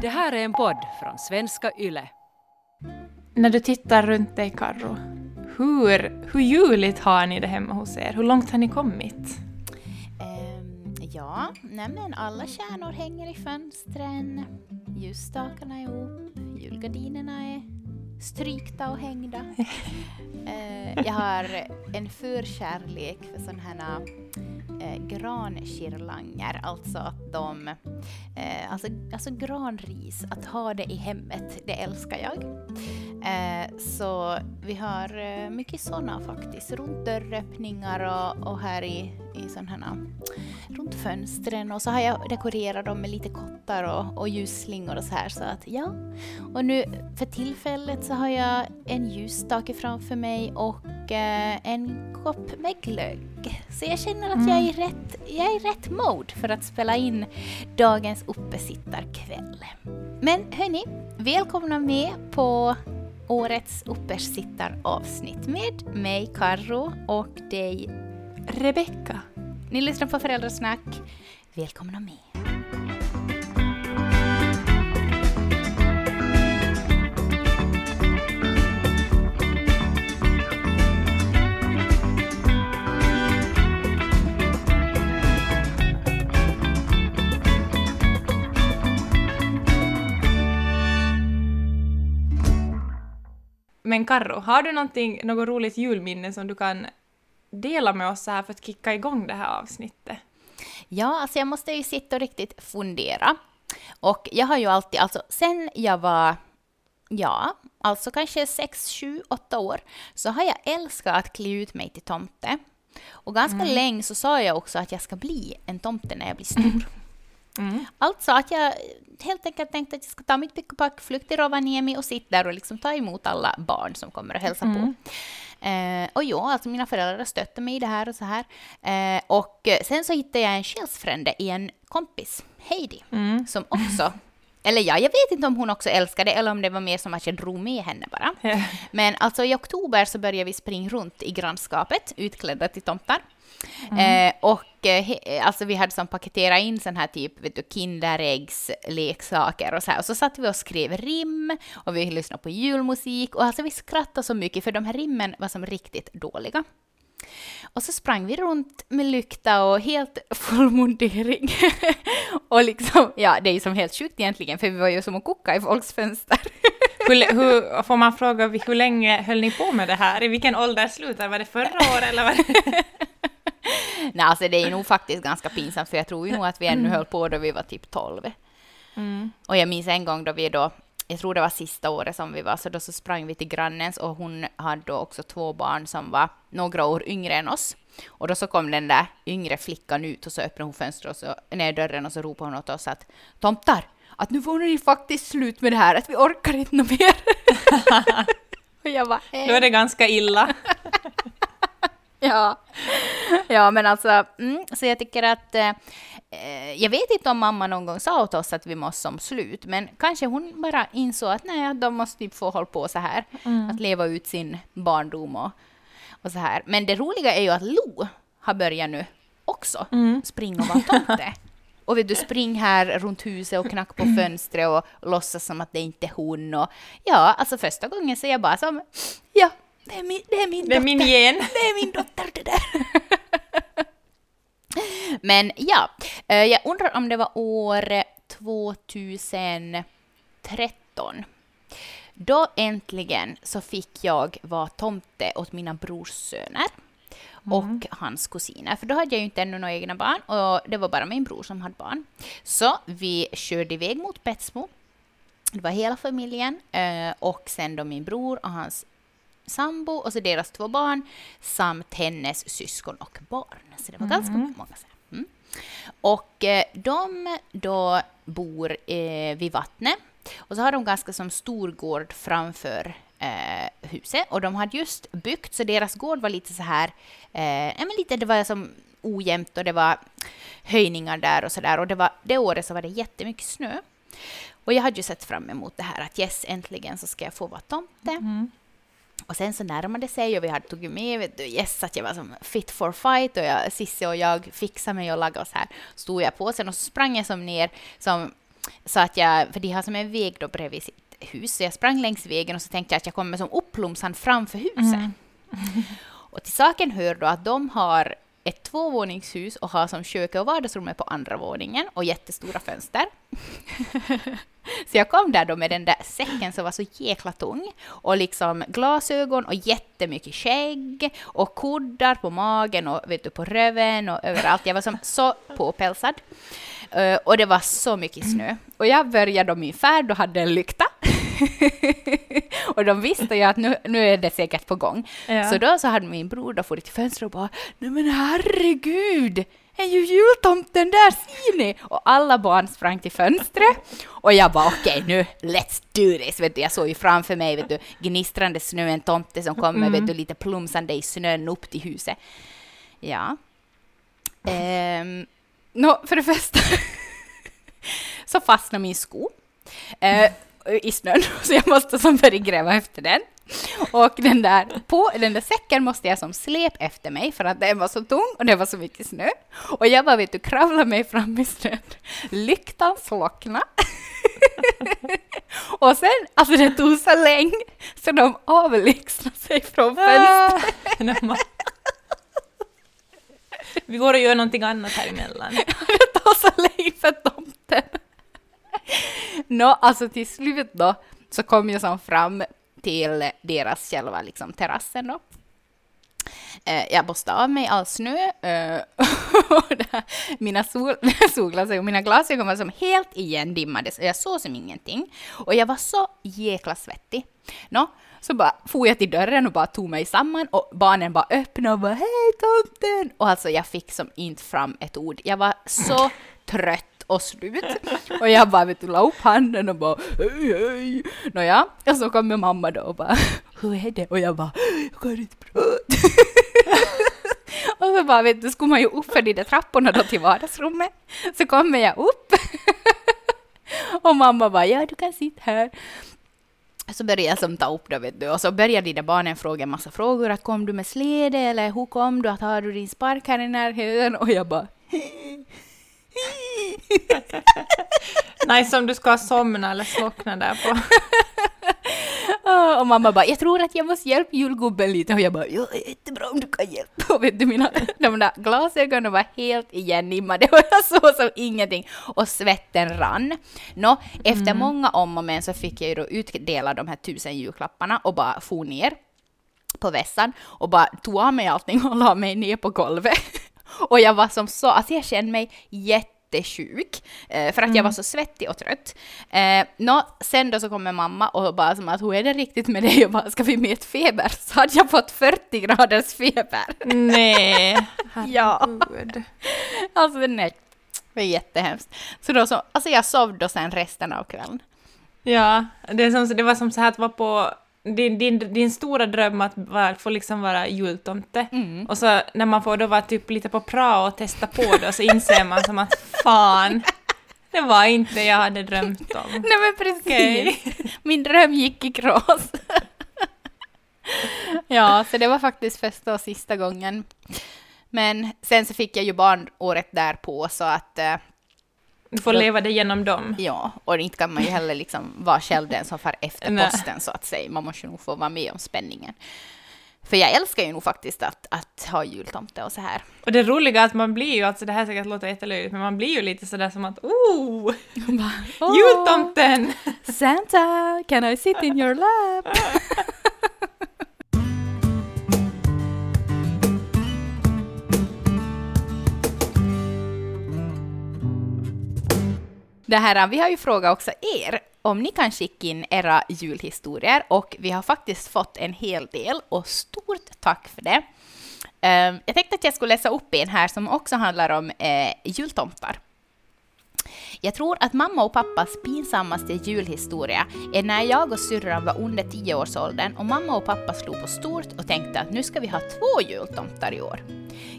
Det här är en podd från svenska YLE. När du tittar runt dig, Karro, hur, hur juligt har ni det hemma hos er? Hur långt har ni kommit? Ehm, ja, nej men alla stjärnor hänger i fönstren. Ljusstakarna är upp, julgardinerna är strykta och hängda. Eh, jag har en förkärlek för sådana här eh, grankirlanger, alltså att de, eh, alltså, alltså granris, att ha det i hemmet, det älskar jag. Eh, så vi har eh, mycket sådana faktiskt, runt dörröppningar och, och här i, i sådana runt fönstren och så har jag dekorerat dem med lite kottar och, och ljusslingor och så här så att ja. Och nu för tillfället så har jag en ljusstake framför mig och eh, en kopp med glögg. Så jag känner att jag är i rätt, jag är i rätt mode för att spela in dagens uppesittarkväll. Men hörni, välkomna med på årets uppesittaravsnitt med mig Karro och dig Rebecka. ni lyssnar på Föräldrasnack. Välkomna med. Men Karro, har du något roligt julminne som du kan dela med oss här för att kicka igång det här avsnittet? Ja, alltså jag måste ju sitta och riktigt fundera. Och jag har ju alltid, alltså sen jag var, ja, alltså kanske 6, 7, 8 år, så har jag älskat att klä ut mig till tomte. Och ganska länge så sa jag också att jag ska bli en tomte när jag blir stor. Mm. Alltså att jag helt enkelt tänkte att jag ska ta mitt pick och pack, flytta till Rovaniemi och sitta där och liksom ta emot alla barn som kommer och hälsa på. Eh, och ja, alltså mina föräldrar stötte mig i det här och så här. Eh, och sen så hittade jag en själsfrände i en kompis, Heidi, Mm. som också eller ja, jag vet inte om hon också älskade eller om det var mer som att jag drog med henne bara. Men alltså i oktober så började vi springa runt i grannskapet utklädda till tomtar. Eh, och eh, he, alltså vi hade som paketerat in sån här typ vet du, Kinderäggs leksaker och så här. Och så satt vi och skrev rim och vi lyssnade på julmusik och alltså vi skrattade så mycket för de här rimmen var som riktigt dåliga. Och så sprang vi runt med lykta och helt full mundering. och liksom, ja det är ju som helt sjukt egentligen för vi var ju som att koka i folks fönster. Hur, hur, får man fråga hur länge höll ni på med det här? I vilken ålder slutade? Var det förra året eller var det... Nej, alltså det är nog faktiskt ganska pinsamt för jag tror ju nog att vi ännu höll på då vi var typ 12. Mm. Och jag minns en gång då vi då, jag tror det var sista året som vi var, så då så sprang vi till grannens och hon hade då också två barn som var några år yngre än oss. Och då så kom den där yngre flickan ut och så öppnade hon fönstret och så, ner dörren och så ropade hon åt oss att tomtar, att nu får ni faktiskt slut med det här, att vi orkar inte mer. och jag bara, Då är det ganska illa. Ja. ja, men alltså, mm, så jag tycker att, eh, eh, jag vet inte om mamma någon gång sa åt oss att vi måste som slut, men kanske hon bara insåg att nej, de måste typ få hålla på så här, att leva ut sin barndom och, och så här. Men det roliga är ju att Lo har börjat nu också springa och vara tomte. Och vet du, spring här runt huset och knack på fönstret och låtsas som att det inte är hon. Och, ja, alltså första gången så jag bara som, ja, det är min, det är min Det är min gen. Det är min dotter det där. Men ja, eh, jag undrar om det var år 2013. Då äntligen så fick jag vara tomte åt mina brorssöner och hans kusiner. För då hade jag ju inte ännu några egna barn och det var bara min bror som hade barn. Så vi körde iväg mot Petsmo. Det var hela familjen eh, och sen då min bror och hans sambo och så deras två barn samt hennes syskon och barn. Så det var ganska många. Så. Mm. Och eh, de då bor eh, vid vattnet och så har de ganska som stor gård framför eh, huset och de hade just byggt så deras gård var lite så här, eh, men lite det var som ojämnt och det var höjningar där och så där och det var det året så var det jättemycket snö. Och jag hade ju sett fram emot det här att yes, äntligen så ska jag få vara tomte. Och sen så närmade det sig och vi hade tagit med vet du, yes, att jag var som fit for fight och jag, Cissi och jag fixade mig och lagade så här. Stod jag på sen och så sprang jag som ner som Så att jag, för de har som en väg då bredvid sitt hus, så jag sprang längs vägen och så tänkte jag att jag kommer som upplomsande framför huset. Mm. Och till saken hör då att de har ett tvåvåningshus och har som köket och vardagsrummet på andra våningen och jättestora fönster. så jag kom där då med den där säcken som var så jäkla tung och liksom glasögon och jättemycket skägg och kuddar på magen och vet du, på röven och överallt. Jag var som så påpälsad. Uh, och det var så mycket snö. Och jag började då min färd och hade en lykta. och de visste ju att nu, nu är det säkert på gång. Ja. Så då så hade min bror då farit till fönstret och bara ”Nej men herregud, är ju jultomten där, ser ni?” Och alla barn sprang till fönstret. Och jag bara okej nu, let's do this. Vet du, jag såg ju framför mig vet du, gnistrande snö, en tomte som kommer vet du, lite plumsande i snön upp till huset. Ja. Um, Nå, för det första så fastnade min sko eh, i snön, så jag måste som börja gräva efter den. Och den där, på den där säcken måste jag som släp efter mig för att den var så tung och det var så mycket snö. Och jag bara vet du, kravla mig fram i snön. Lyktan slocknade. och sen, alltså det tog så länge så de avlägsnade sig från fönstret. Ah, Vi går och gör någonting annat här emellan. det tar så länge för tomten. Nå, alltså till slut då så kom jag som fram till deras själva liksom terrassen då. Eh, jag borstade av mig all snö. Eh, och där, mina sol, solglasögon, mina glasögon var som helt igendimmade så jag såg som ingenting. Och jag var så jäkla svettig. Nå, så bara for jag till dörren och bara tog mig samman och barnen bara öppnade och bara hej tomten! Och alltså jag fick som inte fram ett ord. Jag var så trött och slut. Och jag bara vet du, la upp handen och bara hej hej. Nåja, och så kommer mamma då och bara hur är det? Och jag bara jag kan inte prata. och så bara vet du, skulle man ju upp för de där trapporna då till vardagsrummet. Så kommer jag upp. och mamma bara ja du kan sitta här. Så började jag som ta upp det, vet du. Och så började de där barnen fråga en massa frågor. Att kom du med släde eller hur kom du? Att har du din spark här i närheten? Och jag bara... Nice om du ska somna eller slockna där på. Ah, Och mamma bara, jag tror att jag måste hjälpa julgubben lite. Och jag bara, ja, jättebra om du kan hjälpa. Och vet du, mina, de där glasögonen var helt igenimmade och jag såg som ingenting. Och svetten rann. Nå, efter många om och men så fick jag ju då utdela de här tusen julklapparna och bara for ner på vässan och bara tog av mig allting och la mig ner på golvet. Och jag var som så, alltså jag kände mig jättesjuk eh, för att jag var så svettig och trött. Eh, nå, sen då så kommer mamma och bara som att hur är det riktigt med dig? Och bara, ska vi mäta feber? Så hade jag fått 40 graders feber. Nej, Ja. Alltså är, det är jättehemskt. Så då så, alltså jag sov då sen resten av kvällen. Ja, det, som, det var som så här att vara på din, din, din stora dröm att vara, få liksom vara jultomte. Mm. Och så när man får då vara typ lite på prao och testa på det och så inser man som att fan, det var inte jag hade drömt om. Nej men precis. Okej. Min dröm gick i kras. ja, så det var faktiskt första och sista gången. Men sen så fick jag ju barn året därpå så att eh, Du får leva det genom dem. ja, och inte kan man ju heller liksom vara själv den som far efter posten så att säga. Man måste nog få vara med om spänningen. För jag älskar ju nog faktiskt att, att ha jultomte och så här. Och det roliga är att man blir ju, alltså det här säkert låter jättelöjligt, men man blir ju lite sådär som att oh, jultomten! Santa, can I sit in your lap? Det här, vi har ju frågat också er om ni kan skicka in era julhistorier och vi har faktiskt fått en hel del och stort tack för det. Ehm, jag tänkte att jag skulle läsa upp en här som också handlar om eh, jultomtar. Jag tror att mamma och pappas pinsammaste julhistoria är när jag och syrran var under 10-årsåldern och mamma och pappa slog på stort och tänkte att nu ska vi ha två jultomtar i år.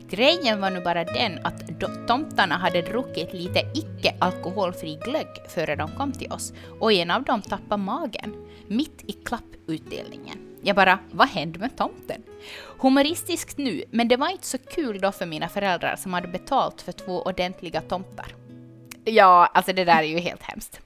Grejen var nu bara den att tomtarna hade druckit lite icke-alkoholfri glögg före de kom till oss och en av dem tappade magen mitt i klapputdelningen. Jag bara, vad hände med tomten? Humoristiskt nu, men det var inte så kul då för mina föräldrar som hade betalt för två ordentliga tomtar. Ja, alltså det där är ju helt hemskt.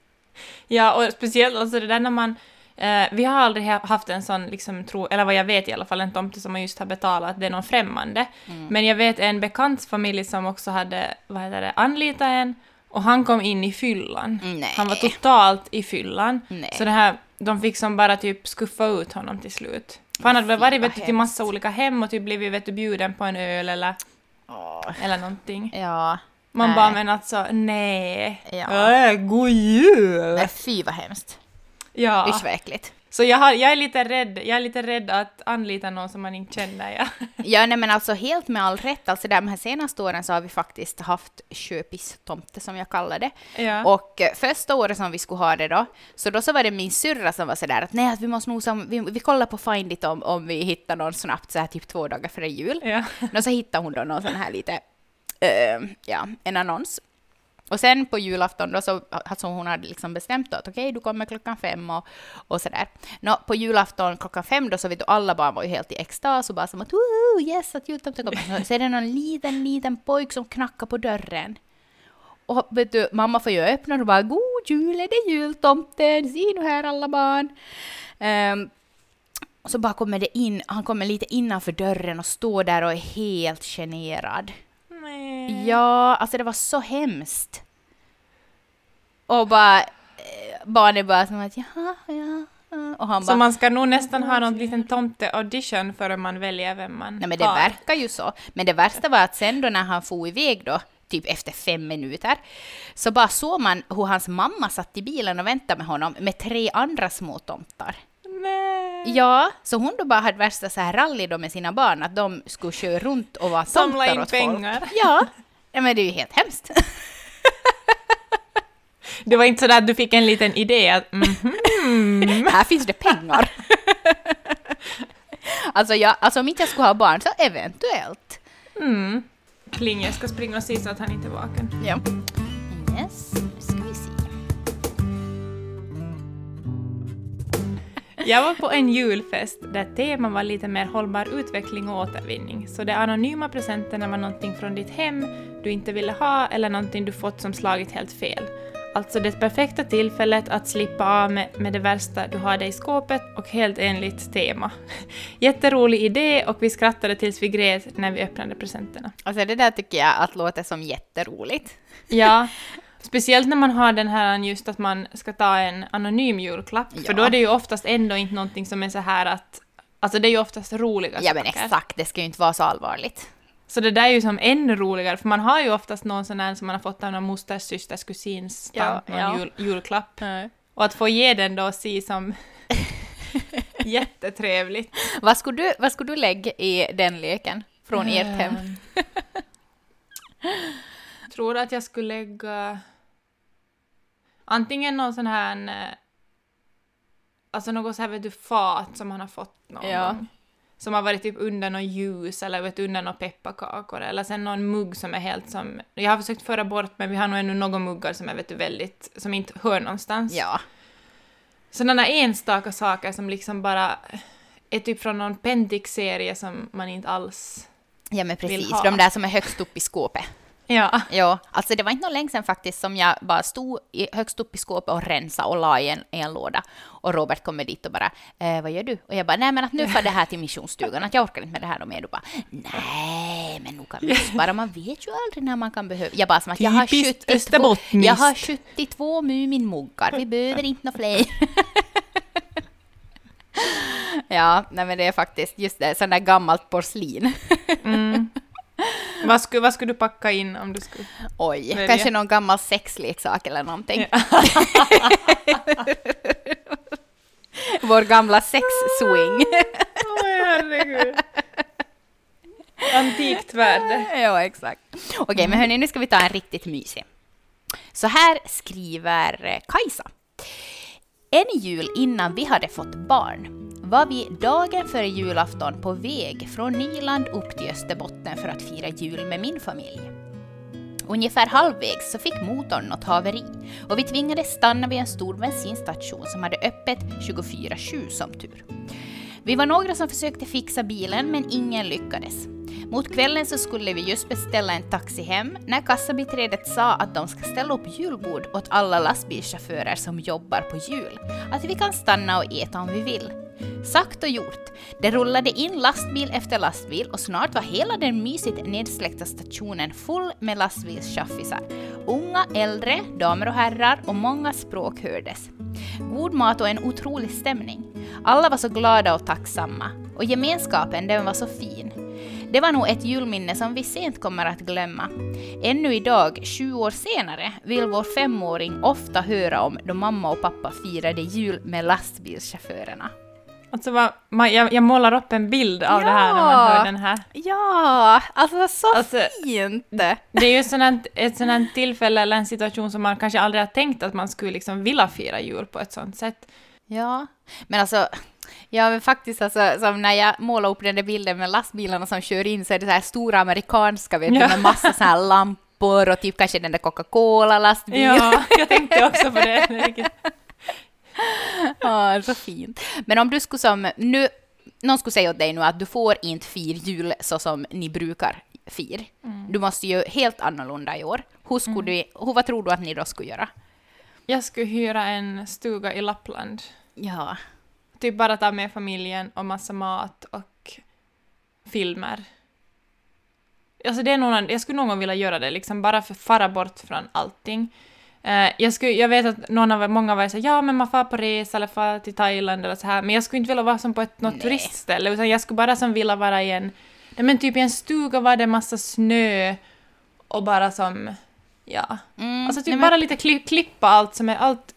Ja, och speciellt alltså det där när man... Eh, vi har aldrig ha- haft en sån, liksom, tro, eller vad jag vet i alla fall, en tomte som man just har betalat det är någon främmande. Mm. Men jag vet en bekants familj som också hade, vad heter det, anlitat en och han kom in i fyllan. Nej. Han var totalt i fyllan. Nej. Så det här, de fick som bara typ skuffa ut honom till slut. För han hade väl varit vet du, till massa olika hem och typ blivit vet du, bjuden på en öl eller, Åh, eller någonting. Ja. Man Nej. bara men alltså nej. Ja. Äh, god jul! Nej, fy vad hemskt. Ja. Usch vad äckligt. Så jag, har, jag, är lite rädd, jag är lite rädd att anlita någon som man inte känner. Ja. Ja, nej men alltså helt med all rätt. Alltså de här senaste åren så har vi faktiskt haft köpistomte som jag kallar det. Ja. Och eh, första året som vi skulle ha det då, så då så var det min syrra som var sådär att nej, att vi måste nog som, vi, vi kollar på Find It om, om vi hittar någon snabbt så här typ två dagar före jul. ja. Och så hittade hon då någon sån här lite, uh, ja, en annons. Och sen på julafton då så, alltså hon hade liksom bestämt då att okej, du kommer klockan fem och, och sådär. Nå, på julafton klockan fem då så vet du, alla barn var ju helt i extas och bara som att woho, yes, att jultomten kommer. Så, är det någon liten, liten pojk som knackar på dörren. Och vet du, mamma får ju öppna och bara god jul, är det jultomten? Se nu här alla barn. Um, och så bara kommer det in, han kommer lite innanför dörren och står där och är helt generad. Nej. Ja, alltså det var så hemskt. Och bara, eh, barnet bara som att jaha, ja. ja." Och han Så bara, man ska nog nästan ha någon liten tomte-audition före man väljer vem man nej men det har. verkar ju så. Men det värsta var att sen då när han for iväg då, typ efter fem minuter, så bara såg man hur hans mamma satt i bilen och väntade med honom med tre andra små tomtar. Nej. Ja, så hon då bara hade värsta så här rally då med sina barn, att de skulle köra runt och vara Samla tomtar in åt pengar. folk. Ja, ja men det är ju helt hemskt. Det var inte så att du fick en liten idé att mhm. Här finns det pengar. alltså, jag, alltså om inte jag skulle ha barn så eventuellt. mm. Pling, jag ska springa och se så att han inte är vaken. Ja. Yes, nu ska Jag var på en julfest där temat var lite mer hållbar utveckling och återvinning. Så de anonyma presenterna var någonting från ditt hem du inte ville ha eller någonting du fått som slagit helt fel. Alltså det perfekta tillfället att slippa av med, med det värsta du hade i skåpet och helt enligt tema. Jätterolig idé och vi skrattade tills vi grät när vi öppnade presenterna. Alltså det där tycker jag att låter som jätteroligt. Ja, speciellt när man har den här just att man ska ta en anonym julklapp, för Ja. då är det ju oftast ändå inte någonting som är så här att Alltså det är ju oftast roliga Ja men saker. exakt, det ska ju inte vara så allvarligt. Så det där är ju som ännu roligare, för man har ju oftast någon sån här som man har fått av någon mosters, systers, kusins, Ja, tant, någon ja. Jul, julklapp. Och att få ge den då och se som jättetrevligt. Vad skulle, du, vad skulle du lägga i den leken från ert hem? Ehm. tror att jag skulle lägga antingen någon sån här eh, alltså något så här vet du fat som man har fått någon Ja. gång. Som har varit typ under någon ljus eller vet, under några pepparkakor eller sen någon mugg som är helt som... Jag har försökt föra bort men vi har nog ännu några muggar som är vet du, väldigt... som inte hör någonstans. Ja. Sådana enstaka saker som liksom bara är typ från någon Pentix-serie som man inte alls... Ja men precis, de där som är högst upp i skåpet. Ja. Ja, alltså det var inte någon länge sedan faktiskt som jag bara stod i, högst upp i skåpet och rensade och la i en, i en låda. Och Robert kommer dit och bara eh, “Vad gör du?” Och jag bara “Nej men att nu får det här till missionsstugan, att jag orkar inte med det här och mer.” Du bara “Nej men nog kan vi spara, man vet ju aldrig när man kan behöva...” Jag bara som att jag har, Typiskt 72, österbottniskt. jag har 72 Muminmuggar, vi behöver inte några fler. ja, nej men det är faktiskt just det, sån där gammalt porslin. Mm. Vad, skulle, vad skulle du packa in om du skulle... Oj, Välja. kanske någon gammal sexleksak eller någonting. Vår gamla sexswing. Oj, herregud. Antikt värde. ja, exakt. Okej, men hörni, nu ska vi ta en riktigt mysig. Så här skriver eh, Kajsa. En jul innan vi hade fått barn var vi dagen före julafton på väg från Nyland upp till Österbotten för att fira jul med min familj. Ungefär halvvägs så fick motorn något haveri och vi tvingades stanna vid en stor bensinstation som hade öppet 24-7 som tur. Vi var några som försökte fixa bilen men ingen lyckades. Mot kvällen så skulle vi just beställa en taxi hem när kassabiträdet sa att de ska ställa upp julbord åt alla lastbilschaufförer som jobbar på jul. Att vi kan stanna och äta om vi vill. Sagt och gjort. Det rullade in lastbil efter lastbil och snart var hela den mysigt nedsläckta stationen full med lastbilschaffisar. Unga, äldre, damer och herrar och många språk hördes. God mat och en otrolig stämning. Alla var så glada och tacksamma. Och gemenskapen, den var så fin. Det var nog ett julminne som vi sent kommer att glömma. Ännu idag, sju år senare, vill vår femåring ofta höra om då mamma och pappa firade jul med lastbilschaufförerna. Alltså vad, man, jag, jag målar upp en bild av det här när man hör den här. Ja, alltså så Alltså, fint! Det är ju sådant, ett sådant tillfälle eller en situation som man kanske aldrig har tänkt att man skulle liksom vilja fira jul på ett sånt sätt. Ja, men alltså, ja men faktiskt alltså, som när jag målar upp den där bilden med lastbilarna som kör in så är det så här stora amerikanska vet du, Ja. med massa så här lampor och typ kanske den där Coca-Cola-lastbilen. Ja, jag tänkte också på det. Ja, så fint. Men om du skulle som, nu, någon skulle säga åt dig nu att du får inte fira jul så som ni brukar fira. Du måste ju helt annorlunda i år. Hur skulle du, hur, vad tror du att ni då skulle göra? Jag skulle hyra en stuga i Lappland. Ja. Typ bara ta med familjen och massa mat och filmer. Alltså det är någon, jag skulle någon gång vilja göra det, liksom bara för att fara bort från allting. Eh, jag, skulle, jag vet att någon av, många var så ja men man far på resa eller far till Thailand eller så här, men jag skulle inte vilja vara som på ett, något Nej. turistställe, utan jag skulle bara som vilja vara i en, nej men typ i en stuga var det massa snö och bara som, ja. Mm, Alltså typ nej, men- bara lite kli, klippa allt som är, allt,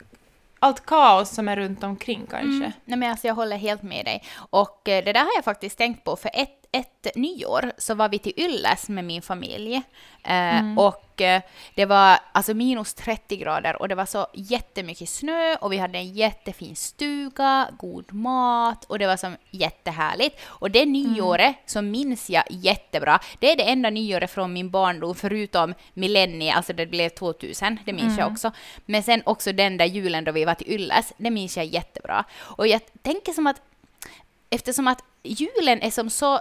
allt kaos som är runt omkring kanske. Mm. Nej, men alltså jag håller helt med dig. Och eh, det där har jag faktiskt tänkt på. För ett, ett nyår så var vi till Ylläs med min familj. Eh, Och eh, det var alltså minus 30 grader och det var så jättemycket snö och vi hade en jättefin stuga, god mat och det var som jättehärligt. Och det nyåret så minns jag jättebra. Det är det enda nyåret från min barndom förutom millennie, alltså det blev 2000, det minns jag också. Men sen också den där julen då vi var till Ylläs, det minns jag jättebra. Och jag tänker som att eftersom att julen är som så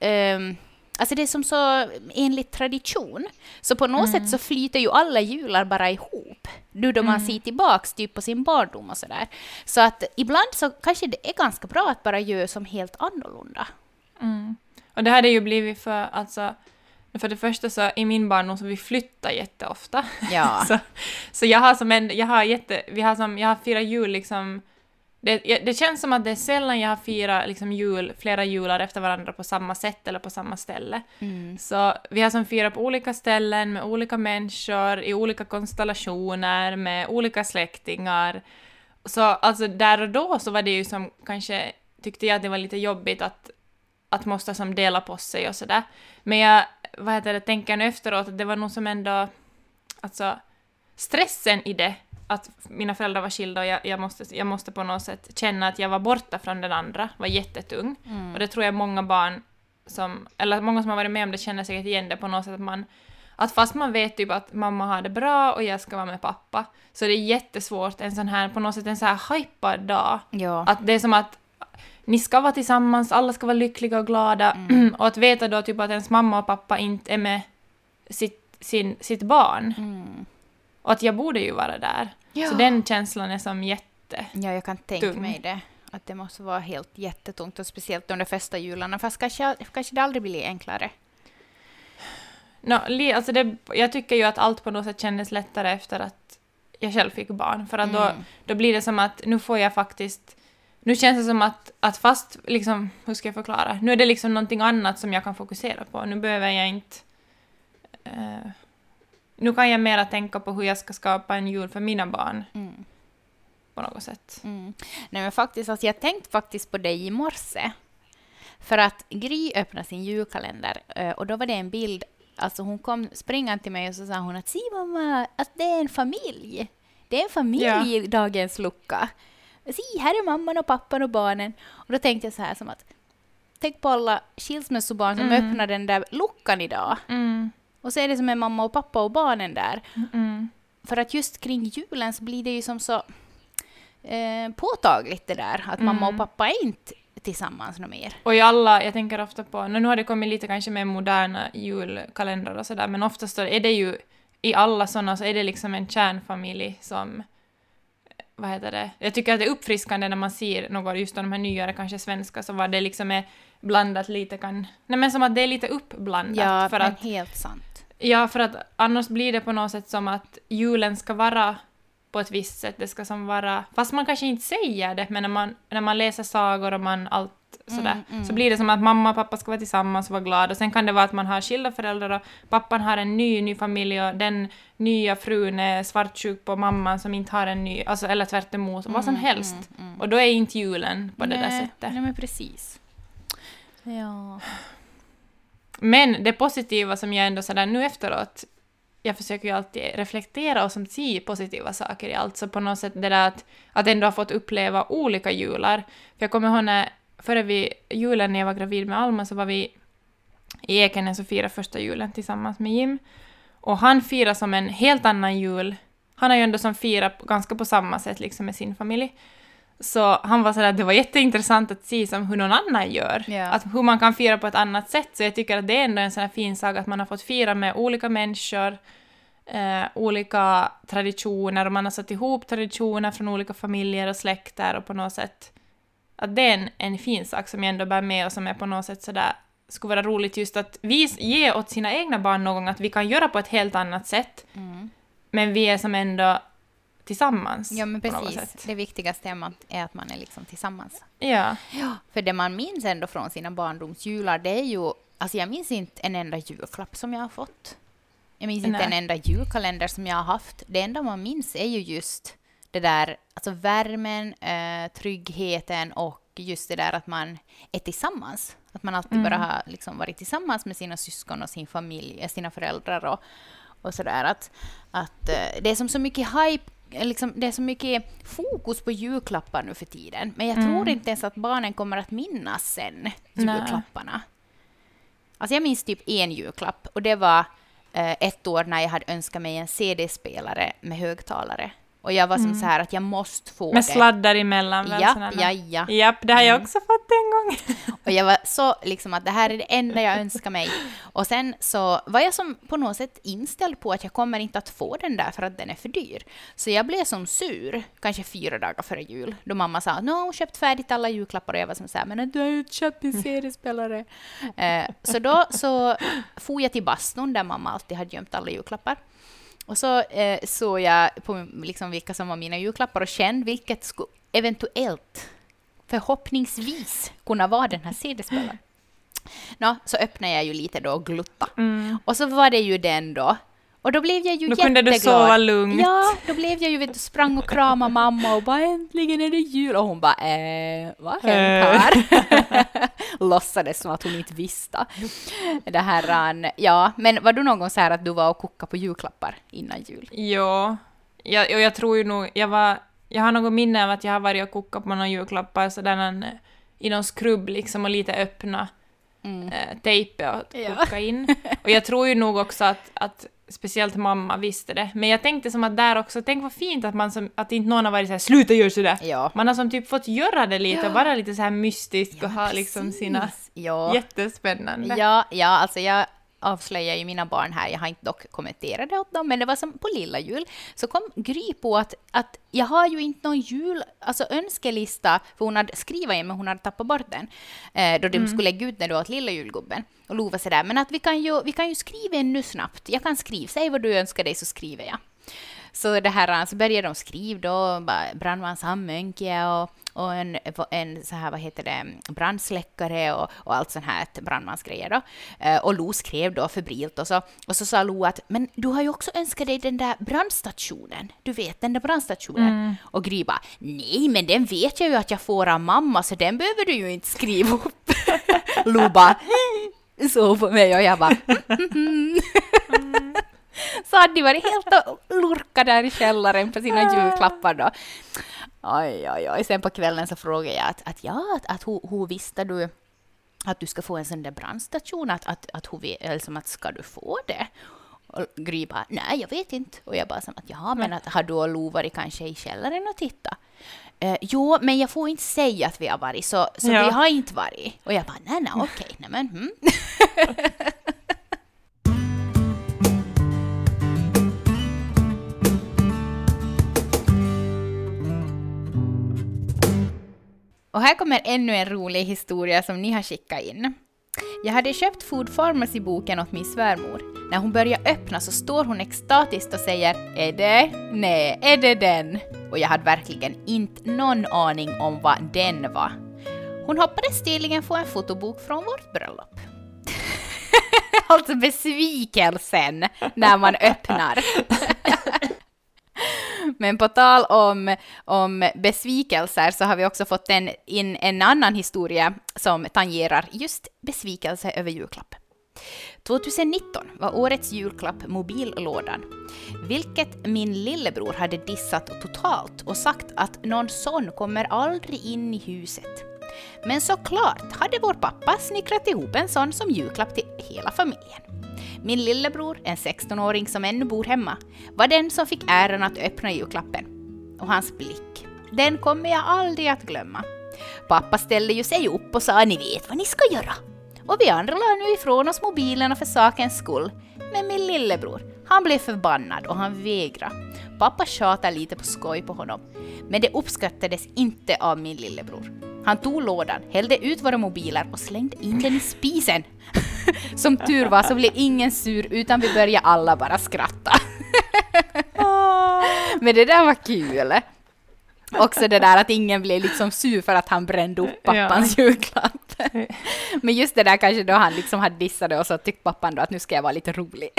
ehm, Alltså det är som så enligt tradition. Så på något sätt så flyter ju alla jular bara ihop. Nu då man ser tillbaks typ på sin barndom och sådär. Så att ibland så kanske det är ganska bra att bara göra som helt annorlunda. Mm. Och det hade ju blivit för, alltså, för det första så i min barndom så vi flyttar jätteofta. Ja. så, så jag har som en, jag har jätte, vi har som, jag har firat jul liksom, det, det känns som att det är sällan jag har firat liksom jul, flera jular efter varandra på samma sätt eller på samma ställe. Mm. Så vi har som firat på olika ställen med olika människor, i olika konstellationer, med olika släktingar. Så alltså där och då så var det ju som kanske, tyckte jag att det var lite jobbigt att, att måste som dela på sig och sådär. Men jag, vad heter det, tänker nu efteråt att det var nog som ändå, alltså stressen i det, att mina föräldrar var skilda och jag, jag, måste, jag måste på något sätt känna att jag var borta från den andra, var jättetung. Mm. Och det tror jag många barn som, eller många som har varit med om det känner säkert igen det på något sätt att man, att fast man vet typ att mamma har det bra och jag ska vara med pappa, så det är jättesvårt en sån här, på något sätt en så här hypad dag. Ja. Att det är som att ni ska vara tillsammans, alla ska vara lyckliga och glada, och att veta då typ att ens mamma och pappa inte är med sitt, sin, sitt barn. Mm. Och att jag borde ju vara där. Ja. Så den känslan är som jätte... Ja, jag kan tänka tung. mig det. Att det måste vara helt jättetungt och speciellt de där första jularna. Fast kanske, kanske det aldrig blir enklare. No, alltså det, jag tycker ju att allt på något sätt kändes lättare efter att jag själv fick barn. För att då, Mm. då blir det som att nu får jag faktiskt... Nu känns det som att, att fast, liksom, hur ska jag förklara? Nu är det liksom någonting annat som jag kan fokusera på. Nu behöver jag inte... eh, nu kan jag mera tänka på hur jag ska skapa en jul för mina barn Mm. på något sätt. Mm. Nej men faktiskt, alltså jag tänkte faktiskt på dig i morse. För att Gry öppnade sin julkalender eh, och då var det en bild, alltså hon kom springande till mig och så sa hon att se mamma, att det är en familj. Det är en familj Ja. i dagens lucka. Se, här är mamman och pappan och barnen. Och då tänkte jag så här som att, tänk på alla skilsmässobarn som Mm. öppnar den där luckan idag. Mm. Och så är det som en mamma och pappa och barnen där. Mm. För att just kring julen så blir det ju som så eh, påtagligt det där att mamma och Mm. pappa är inte tillsammans något mer. Och i alla, jag tänker ofta på, nu har det kommit lite kanske mer moderna julkalendrar och sådär, men oftast är det ju i alla sådana så är det liksom en kärnfamilj som vad heter det, jag tycker att det är uppfriskande när man ser något, just de här nyare kanske svenska, så var det liksom är blandat lite kan, nej men som att det är lite uppblandat. Ja, för men att, helt sant. Ja, för att annars blir det på något sätt som att julen ska vara på ett visst sätt, det ska som vara, fast man kanske inte säger det, men när man, när man läser sagor och man allt sådär, Mm, mm. så blir det som att mamma och pappa ska vara tillsammans och vara glada. Och sen kan det vara att man har skilda föräldrar och pappan har en ny, ny familj och den nya frun är svartsjuk på mamman som inte har en ny, alltså, eller tvärt emot, vad som Mm, helst. mm, mm. Och då är inte julen på det där sättet. Nej, men precis. Ja. Men det positiva som jag ändå sådär nu efteråt, jag försöker ju alltid reflektera och som se positiva saker i allt, så på något sätt det där att, att ändå ha fått uppleva olika jular. För jag kommer ihåg när, före vi, julen när jag var gravid med Alma så var vi i Ekenäs och firade första julen tillsammans med Jim. Och han firar som en helt annan jul. Han har ju ändå som firat ganska på samma sätt liksom med sin familj. Så han var sådär, det var jätteintressant att se som hur någon annan gör. Ja. Att hur man kan fira på ett annat sätt. Så jag tycker att det är ändå en sån här fin sak att man har fått fira med olika människor, eh, olika traditioner och man har satt ihop traditioner från olika familjer och släkter och på något sätt att det är en, en fin sak som jag ändå bär med och som är på något sätt sådär skulle vara roligt just att vi ge åt sina egna barn någon gång att vi kan göra på ett helt annat sätt Mm. men vi är som ändå tillsammans. ja, men precis. Det viktigaste är att man är liksom tillsammans. Ja. Ja, för det man minns ändå från sina barndomsjular, det är ju... Alltså jag minns inte en enda julklapp som jag har fått. Jag minns inte Nej. en enda julkalender som jag har haft. Det enda man minns är ju just det där, alltså värmen, eh, tryggheten och just det där att man är tillsammans. Att man alltid bara har liksom varit tillsammans med sina syskon och sin familj, eh, sina föräldrar och, och sådär. Att, att eh, det är som så mycket hype Liksom, det är så mycket fokus på julklappar nu för tiden. Men jag tror inte ens att barnen kommer att minnas sen julklapparna. Alltså jag minns typ en julklapp och det var eh, ett år när jag hade önskat mig en CD-spelare med högtalare. Och jag var som så här att jag måste få Med det. sladdar emellan. väl, Ja, ja, ja. Japp, det har jag också fått en gång. Och jag var så liksom att det här är det enda jag önskar mig. Och sen så var jag som på något sätt inställd på att jag kommer inte att få den där för att den är för dyr. Så jag blev som sur, kanske fyra dagar före jul, då mamma sa att nu har hon köpt färdigt alla julklappar och jag var som så här, men du har ju köpt en CD-spelare. eh, så då så for jag till bastun där mamma alltid hade gömt alla julklappar. Och så eh, såg jag på liksom vilka som var mina julklappar och kände vilket skulle eventuellt förhoppningsvis kunna vara den här CD-spelaren. Nå, så öppnade jag ju lite då och glutta. Mm. Och så var det ju den då. Och då blev jag ju Då jätteglad. kunde du sova lugnt. Ja, då blev jag ju, vet du, sprang och kramade mamma och bara äntligen är det jul. Och hon bara eh, vad har hänt här? Låtsades som att hon inte visste. Det här, ja, men var du någon gång så här att du var och kokade på julklappar innan jul? Ja, jag, och jag tror ju nog, jag var, jag har något minne av att jag har varit och kokat på några julklappar sådär en, i någon skrubb liksom och lite öppna Mm. eh, tejpe och Ja. koka in. Och jag tror ju nog också att, att speciellt mamma visste det. Men jag tänkte som att där också, tänk vad fint att man som, att inte någon har varit såhär ”sluta göra sådär”. Ja. Man har som typ fått göra det lite och vara lite så här mystisk och ha liksom sina... Ja. Jättespännande. Ja, ja, alltså jag avslöjar ju mina barn här, jag har inte dock kommenterat det åt dem, men det var som på lilla jul, så kom Gry på att, att jag har ju inte någon jul, alltså önskelista, för hon hade skrivit en, men hon hade tappat bort den, eh, då de skulle lägga ut den då åt lilla julgubben. Och Lova sådär, men att vi kan ju, vi kan ju skriva en nu snabbt, jag kan skriva, säg vad du önskar dig så skriver jag. Så det här, så började de skriva då, brandman sammönke och, och en, en så här, vad heter det, brandsläckare och, och allt sånt här brandmansgrejer då. Eh, och Lo skrev då febrilt och så, och så sa Lo att men du har ju också önskat dig den där brandstationen, du vet den där brandstationen. Och Gry bara nej men den vet jag ju att jag får av mamma så den behöver du ju inte skriva upp. Lo bara så på mig och jag bara så hade de varit helt och lurkat där i källaren på sina julklappar då. Oj, oj, oj. Sen på kvällen så frågade jag att, att ja, att, att hur, hur visste du att du ska få en sån där brandstation? Att, att, att, hur, vi- eller som att ska du få det? Och Gry bara, nej jag vet inte. Och jag bara som att jaha, men att har du och Lo varit kanske i källaren och titta? Eh, jo, men jag får inte säga att vi har varit, så, så Ja. vi har inte varit. Och jag bara, nej, nej, okej, nej men, hmm. Och här kommer ännu en rolig historia som ni har skickat in. Jag hade köpt Food Pharmacy-boken åt min svärmor. När hon börjar öppna så står hon extatiskt och säger ”Är det? Nej, är det den?” Och jag hade verkligen inte någon aning om vad den var. Hon hoppades tydligen få en fotobok från vårt bröllop. alltså besvikelsen när man öppnar. Men på tal om, om besvikelser så har vi också fått en, in en annan historia som tangerar just besvikelse över julklapp. 2019 var årets julklapp mobillådan, vilket min lillebror hade dissat totalt och sagt att någon sån kommer aldrig in i huset. Men såklart hade vår pappa snickrat ihop en sån som julklapp till hela familjen. Min lillebror, en 16-åring som ännu bor hemma, var den som fick äran att öppna julklappen. Och hans blick, den kommer jag aldrig att glömma. Pappa ställde ju sig upp och sa ni vet vad ni ska göra. Och vi andra la nu ifrån oss mobilerna för sakens skull. Men min lillebror, han blev förbannad och han vägrade. Pappa tjatade lite på skoj på honom. Men det uppskattades inte av min lillebror. Han tog lådan, hällde ut våra mobiler och slängde in den i spisen. Som tur var så blev ingen sur utan vi började alla bara skratta. Men det där var kul. Också det där att ingen blev liksom sur för att han brände upp pappans julklapp. Men just det där kanske då han liksom hade dissat och så tyckte pappan då att nu ska jag vara lite rolig.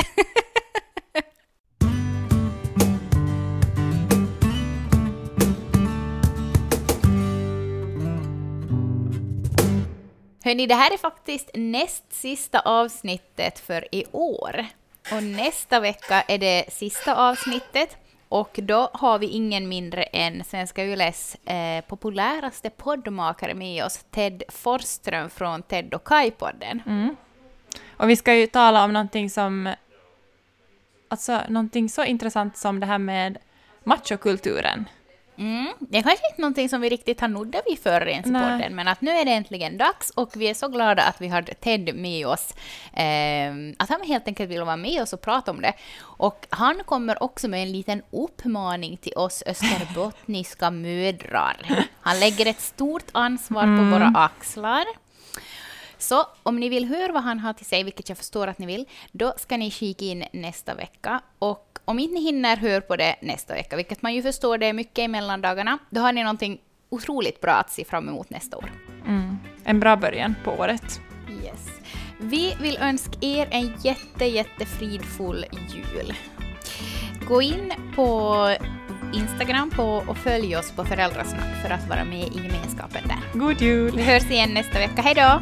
Hörni, det här är faktiskt näst sista avsnittet för i år. Och nästa vecka är det sista avsnittet. Och då har vi ingen mindre än Svenska Yles eh, populäraste poddmakare med oss, Ted Forsström från Ted och Kai-podden. Mm. Och vi ska ju tala om någonting som... Alltså någonting så intressant som det här med machokulturen. Mm. Det är kanske inte någonting som vi riktigt har nuddat vid förr ens i podden, men att nu är det äntligen dags och vi är så glada att vi har Ted med oss. Eh, att han helt enkelt vill vara med oss och prata om det. Och han kommer också med en liten uppmaning till oss österbottniska mödrar. Han lägger ett stort ansvar på våra axlar. Så om ni vill höra vad han har till sig, vilket jag förstår att ni vill, då ska ni kika in nästa vecka. Och om inte ni hinner höra på det nästa vecka, vilket man ju förstår det är mycket i mellandagarna, då har ni någonting otroligt bra att se fram emot nästa år. Mm. En bra början på året. Yes. Vi vill önska er en jätte, jättefridfull jul. Gå in på Instagram på och följ oss på Föräldrasnack för att vara med i gemenskapen där. God jul! Vi hörs igen nästa vecka. Hej då!